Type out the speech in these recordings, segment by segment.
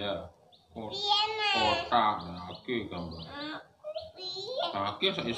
Ya. Piye nek? Kotak lagi gambar. Aku piye? Lagi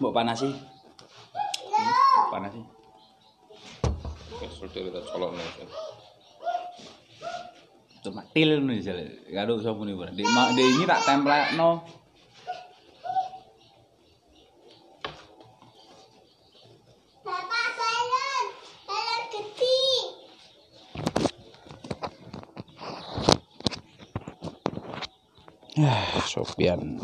Mbok panasi, panasi. Kesel kita colokno. Cuma til ngono jale. Karo sapa. Dek ma- dek ini tak templekno. Bapak balon. Balon gede. Yah, Sopian.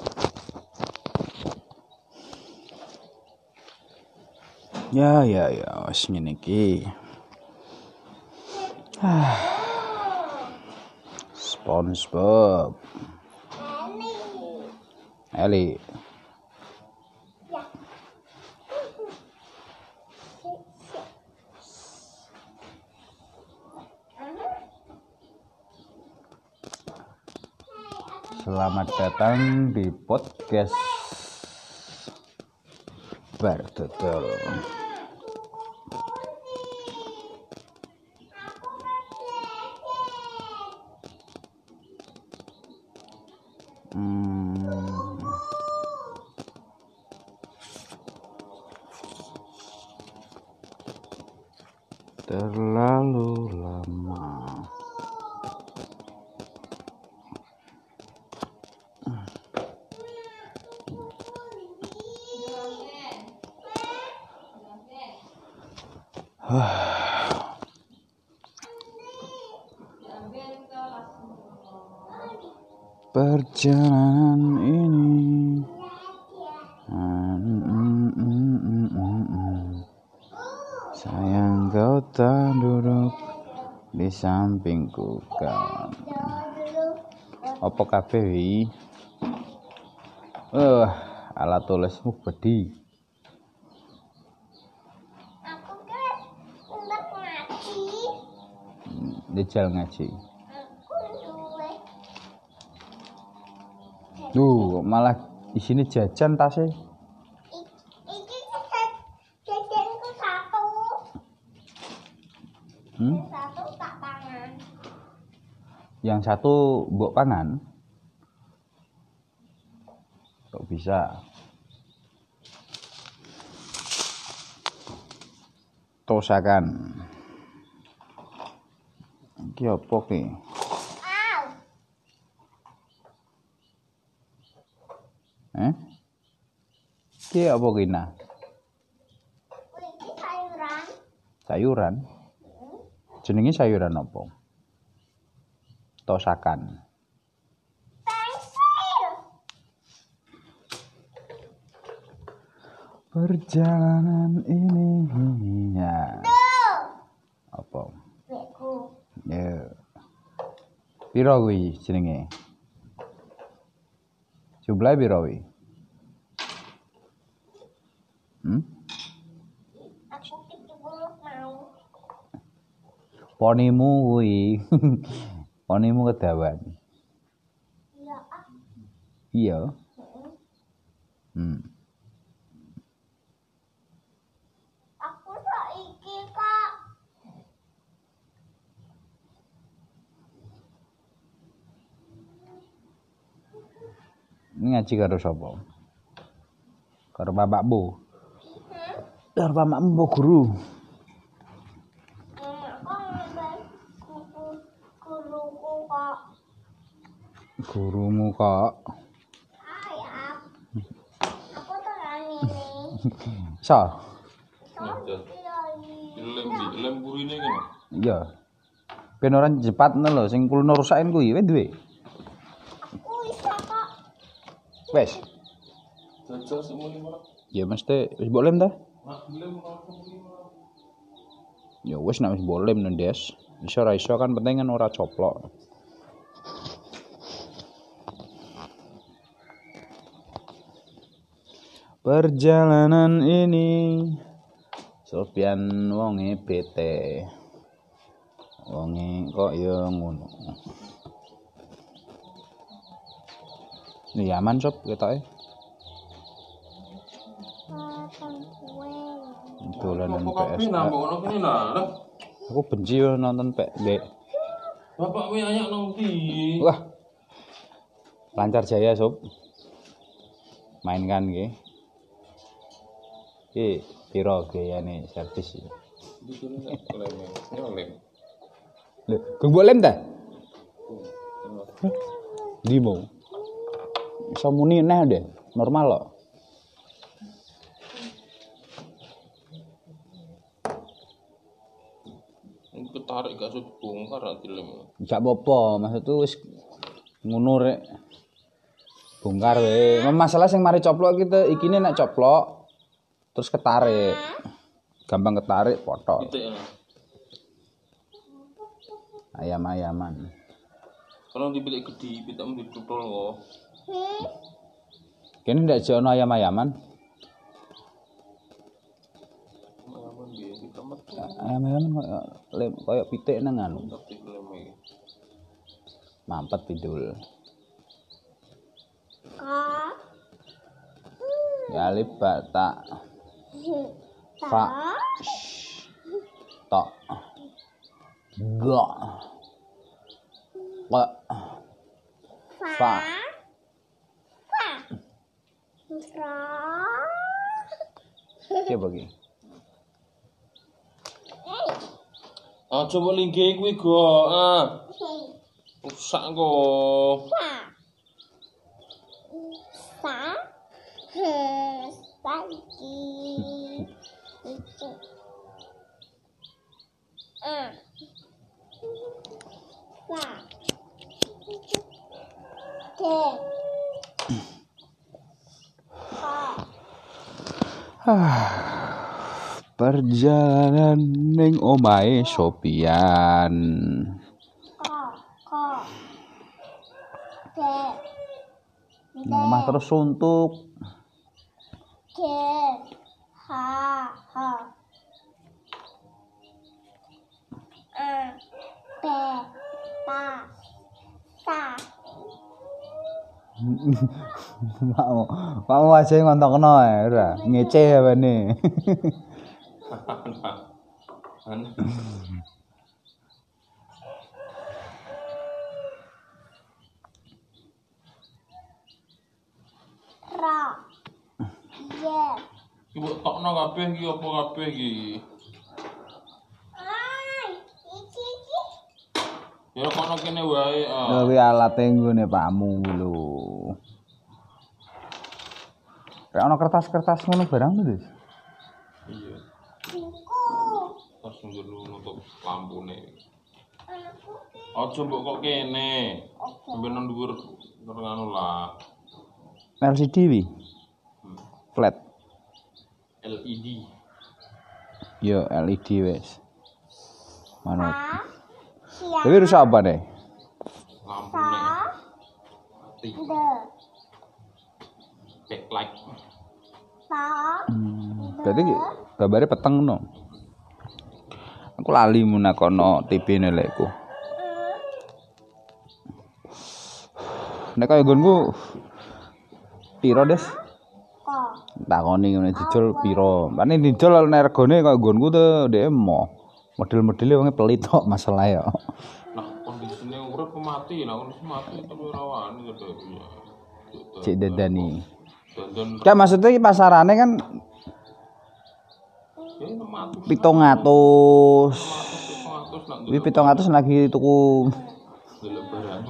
Ya ya ya, wis ngene iki. Ah. SpongeBob. Eli. Selamat datang di podcast Bardodol. Terlalu lama. Perjalanan di sampingku kawan Apa kabeh? Eh, alat tulismu bedi Aku kan untuk ngaji. Dijal ngaji. Duh, malah di sini jajan tasnya I- Iki jajan- jajanku satu. hmm? Yang satu tak tangan. Yang satu mbok pangan Kok bisa Tosakan Iki apa ki? Au. Eh? Iki apa ki nah? Iki sayuran. Sayuran. Jenenge sayuran apa? Tosakan. Perjalanan ini ya. Apa? Ya. Piro kuwi jenenge? Jumlahe piro kuwi? Hmm? Ponimu kuwi. Ponimu kedawan. Ya ah. Iya. Heeh. Hmm. Aku saiki kak. Ini ngaji karo sapa? Karo bapakmu. Hmm? Karo bapakmu apa guru? Hmm, Aku ngambil kuku guruku kok. Gurumu kok. Aku. Tenang ini. So. Lem lem burine kene. iya. Ben ora jepatno lho sing kulno rusakin kuwi wis duwe. Aku bisa kok. Wes. Jajal semuanya? Ya mesti wis mbok lem ta? Ya wis nek wis boleh mendes. Iso ora iso kan penting kan ora coplok. Perjalanan ini Sopian wonge bete. Wonge kok ya ngono. Ini aman sob ketoke. Kue. Dolanan PS. Aku benci yo nonton Dek. Bapak kowe ayak nang ndi? Wah. Lancar jaya, Sob. Mainkan nggih. Ki piro biayane servis iki? Lem. Ya lem. Lho, kang mbok lem ta? Ndi mau? Iso muni neh deh, normal kok. Ini ketarik gak sud bongkar dilem. Gak apa-apa, maksudku wis ngono rek. Bongkar wae. Masalah sing mari coplok kita ikine nek coplok terus ketarik. Gampang ketarik potok. Pitik ya. Ayam-ayaman. Kalau dibilik gede, pitakmu ditutul kok. Hmm. Kene ndak jono ayam-ayaman. Ayaman kita Ayam-ayaman koyo lem koyo pitik anu. iki. Mampet pidul. Ka. Ya libat tak Ta. Pak. tok. Gak. Kok Fa. Fa. Fa. Ra. Piye bagi? Ah coba linggih kuwi go. Ah, rusak kok. Fa. Fa. He. Pagi. Ah. Fa. Ke. Fa. Perjalanan ning omahe Sopian. Omah terus suntuk. mau mau aja ngontokno ae ora ngece bane Aneh. Ra. Ye. Ibu tokno kabeh iki apa kabeh iki? Ya kono kene wae. ah. Lho kuwi alate nggone pakmu lho Kayak ana kertas-kertas ngono barang tuh, Dis. Iya. Terus nunggu nutup lampune. Aku. Aja mbok kok kene. Sampai nang dhuwur nang anu lah. LCD wi. Flat. LED. Yo LED wes. Manut. Tapi rusak apa. Mati. De. Backlight. Hmm, berarti gambare peteng no. Aku lali munakono TV nelekku. Nek kaya nggonku piro, Des? Ko. takoni ngene didol piro. Pane didol nek regane kaya nggonku tuh dhek mo. Model-modele wong pelit kok masalah ya. Nah, kondisine urip mati, nah kondisi mati tapi ora wani to ya. Cek dadani. Kayak maksudnya pasarane kan ya mati. 700. Kuwi Kuwi 700 lagi tuku delok barang.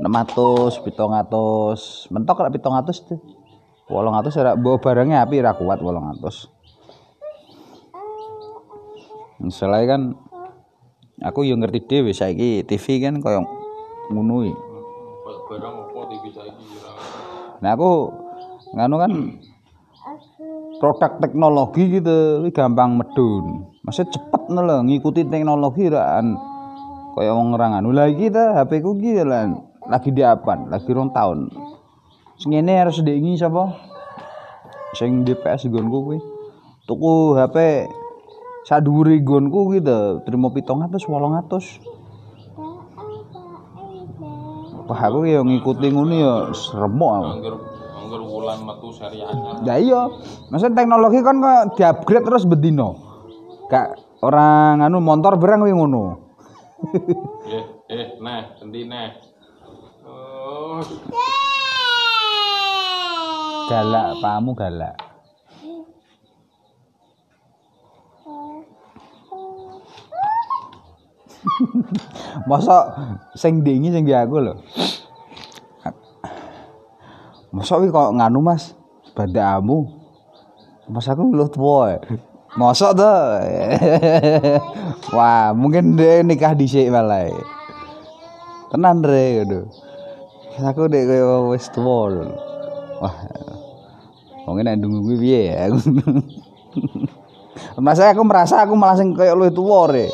600, 700. Mentok lek 700 tuh. 800 ora bawa barangnya api ora kuat 800. Misalnya kan aku yo ngerti dhewe saiki TV kan koyo ngono iki. Barang apa TV saiki kira. Nah aku nganu kan produk teknologi gitu, ini gampang medun. Maksudnya cepet lho ngikuti teknologi rakan kaya wong ngerangan lha iki ta HP ku lah lagi diapan lagi rong tahun sing ngene harus diingi sapa sing DPS nggonku kuwi tuku HP sadhuwure nggonku kuwi to trimo 700 800 Wah aku ya ngikuti ngono ya remuk aku. Angger angger wulan metu seri anyar. Ya iya. Maksud teknologi kan kok di-upgrade terus bedino. Kak orang anu motor berang kuwi ngono. Eh, eh, nah, endi neh. Oh, Galak, pamu galak. Masa sing dingi sing aku lho. Masa kuwi kok nganu Mas, badamu. Mas aku lu tua. Mosok to. Wah, mungkin dia nikah dhisik malah. Tenan re ngono. Aku dek koyo wis tuwa lho. Wah. Wong nek ndungu kuwi piye ya? Masa aku merasa aku malah sing koyo luwih tuwa re.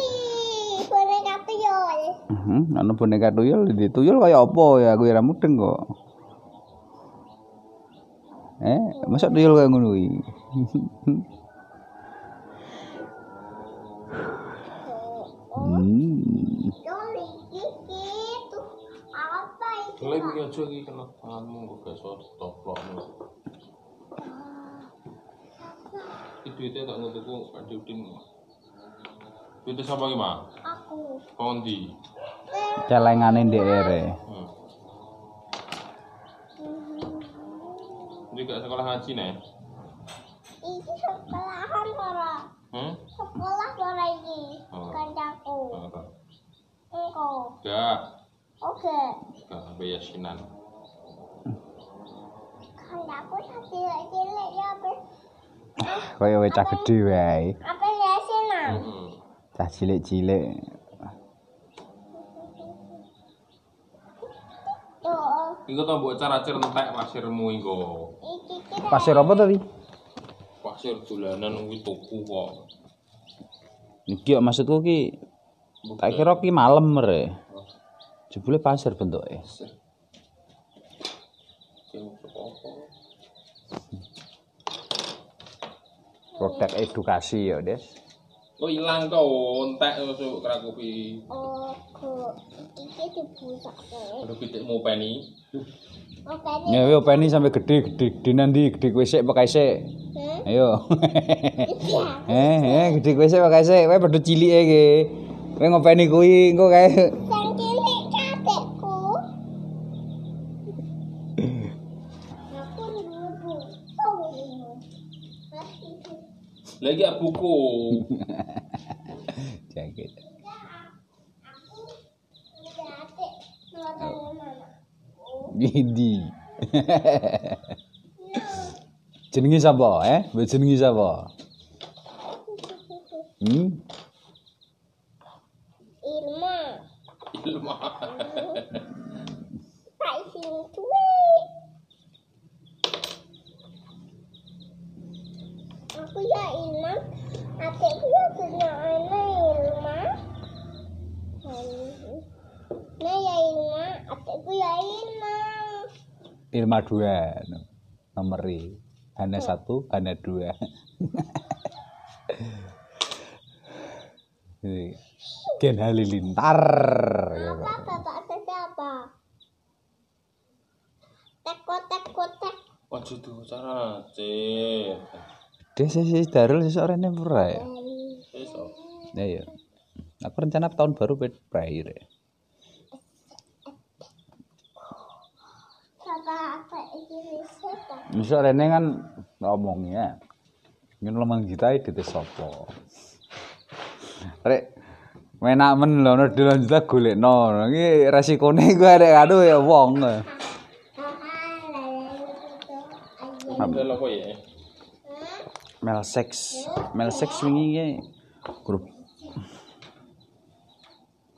Ana boneka tuyul di tuyul kaya apa ya aku ora mudeng kok. Eh, masa tuyul kaya ngono kuwi? Hmm. Loli iki iki aja iki kena tanganmu kok biasa toplokmu. Itu itu tak ngutuku adi udin. Itu sapa iki, Mak? aku Kondi. Celengane ndek ere. Hmm. Ini gak sekolah ngaji nih? iki sekolahan ora Hmm? sekolah ora iki Oh. kancaku Ora. engko Gak, oke gak sampai yasinan. kancaku cilik-cilik ya apa Kaya wecah gedhe wae. apa yasinan Heeh. Cah cilik-cilik. Iku to mbok cara cer entek pasirmu iku. Pasir apa tadi? Pasir dolanan kuwi tuku kok. Iki kok maksudku ki tak kira ki malam re. Jebule pasir bentuke. Pasir. Produk edukasi ya, Des. Kok ilang kok entek masuk krakopi. oh kok iki dibusak Aduh pitik mau peni. oke Ya yo openi sampai gede gede gede nanti gede kowe sik pakai sik. Hmm? Ayo. Iya. eh, eh gede kowe sik pakai sik. Kowe padha cilike iki. Kowe ngopeni kuwi engko kae cilik kakekku. Lagi buku. jaket. Adik, nonton mana? Gidi. jenenge sapa, eh? Mbok jenenge sapa? Hmm? Irma. Ilmu. Tak isi duit. Aku ya Irma. Adikku ya punya anak Irma. Nah ya Irma, adikku ya Irma. Irma 2 nomeri. Hana 1, Hana 2. Ini Gen Halilintar. Apa bapak siapa? Teko teko tek. Waduh tuh cara cek. Dia sih sih darul sih sore pura ya. Ya ya. Aku rencana tahun baru berakhir ya. Bapak apa ini Misal Rene kan ngomongnya, ingin lemang kita itu teh sopo. Rek, menak men lho, juta golek no. Ini resikone gue ada aduh ya wong. Ya? Mel seks, mel seks wingi ki grup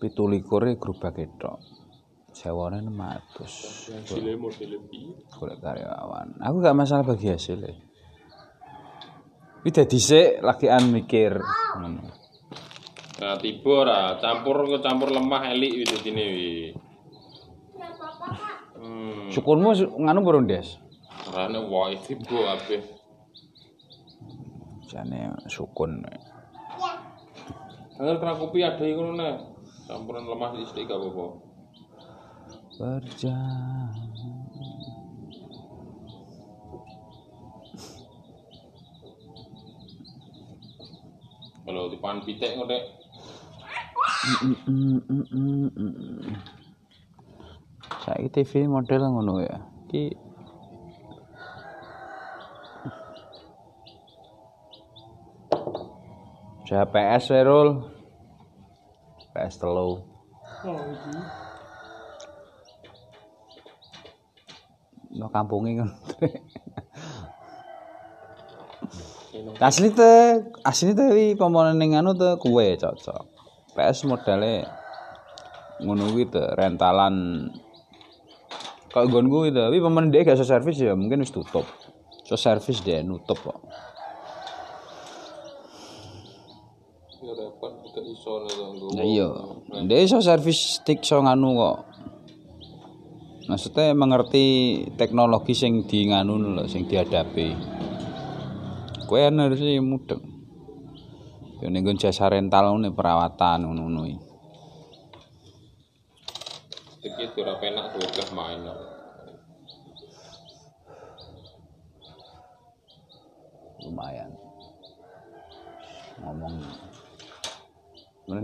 pitu likure grup baketok. Sewane 600. Hasilnya model lebih. golek karyawan. Aku gak masalah bagi hasilnya. Ini dadi sik lagian mikir ngono. Nah, tiba ora, campur campur lemah elik wis dene wi. Hmm. Syukurmu nganu burung des. Rane wae tiba ape. Jane sukun. Angger kena kopi ada iku nih. Campuran lemah sithik gak apa-apa. Berjalan. Kalau dipan pitek ngono Saiki TV model ngono ya. Ki Saya PS Werul. PS telu. No kampunge kan. asli teh, asli teh wi komponen ning anu teh kue cocok. PS modele ngono kuwi teh rentalan kalau gonku itu, tapi pemain dia gak iso servis ya mungkin wis tutup. So servis dia nutup kok. Ya repot iso iya, dia iso servis stick so nganu kok. Maksudnya mengerti teknologi sing di nganu lho, sing dihadapi. Kowe kan harusnya mudeng. Yo ning jasa rental ngene perawatan ngono-ngono iki. Dikit ora penak gogah main. lumayan ngomong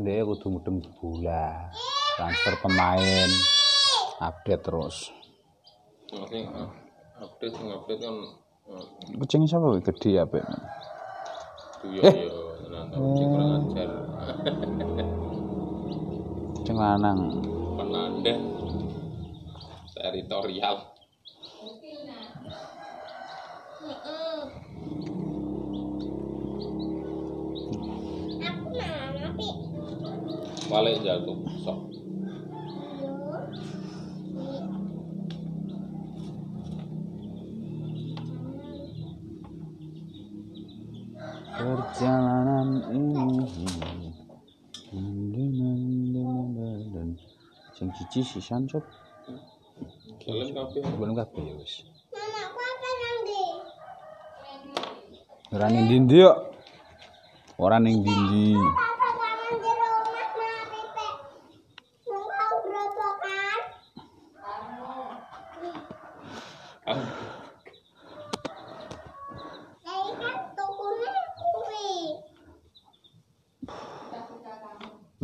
dia kudu mudeng bola transfer pemain update terus. Uh, update sing update kan uh, kucing siapa wih gede ya ya tenan sing kurang ajar. kucing lanang. Penanda teritorial. Balik jatuh perjalanan ini sing cici sisan Kalian kabeh belum kabeh ya wis Mamaku apa nanti? ora ning ndi yo ora ning ndi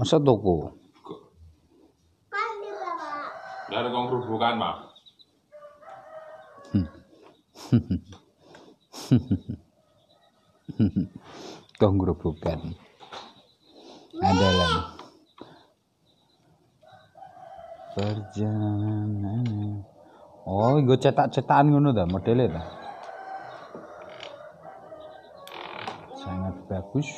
masa toko bawah. dari kong kerubukan mah. kau ngerubukan adalah perjalanan. Oh gue cetak-cetakan ngono dah modelnya dah sangat bagus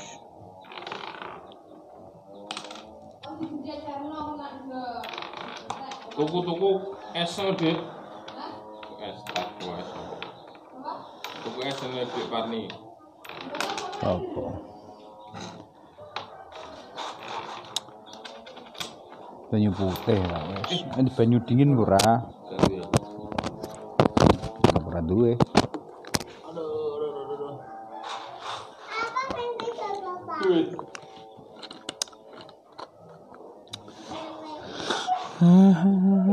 Tuku-tuku es deh. Es tak es. Tuku es Dik Parni. apa banyu putih lah wes ini banyu dingin ya. ora duwe Mm-hmm.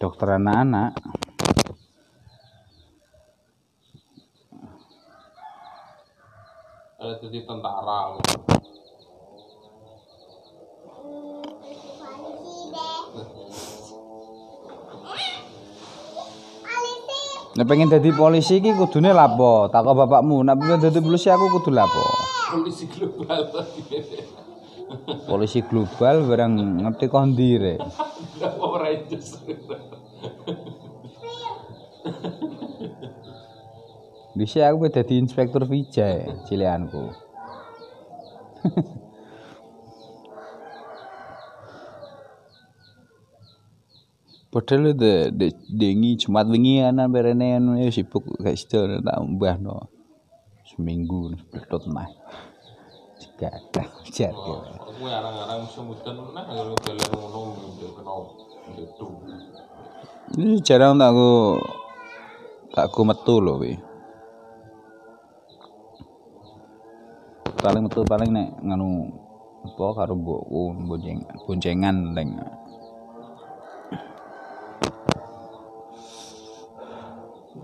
Dokter anak-anak jadi tentara. Nek pengen dadi polisi iki kudune lapo? Takok bapakmu, nek pengen dadi polisi aku kudu lapo? polisi global Polisi global barang ngerti kondi rek. Power Bisa aku dadi inspektur Vijay cilekanku. Padahal de, de dengi Jumat wingi ana berene anu ya sibuk gak sido tak mbahno. Seminggu pedot mah. Jika ada jar aku arang-arang musim hutan nah kalau jalan ngono ndek kena itu Ini jarang tak aku tak aku metu lho wi. Paling metu paling nek nganu apa karo mbokku bonceng boncengan leng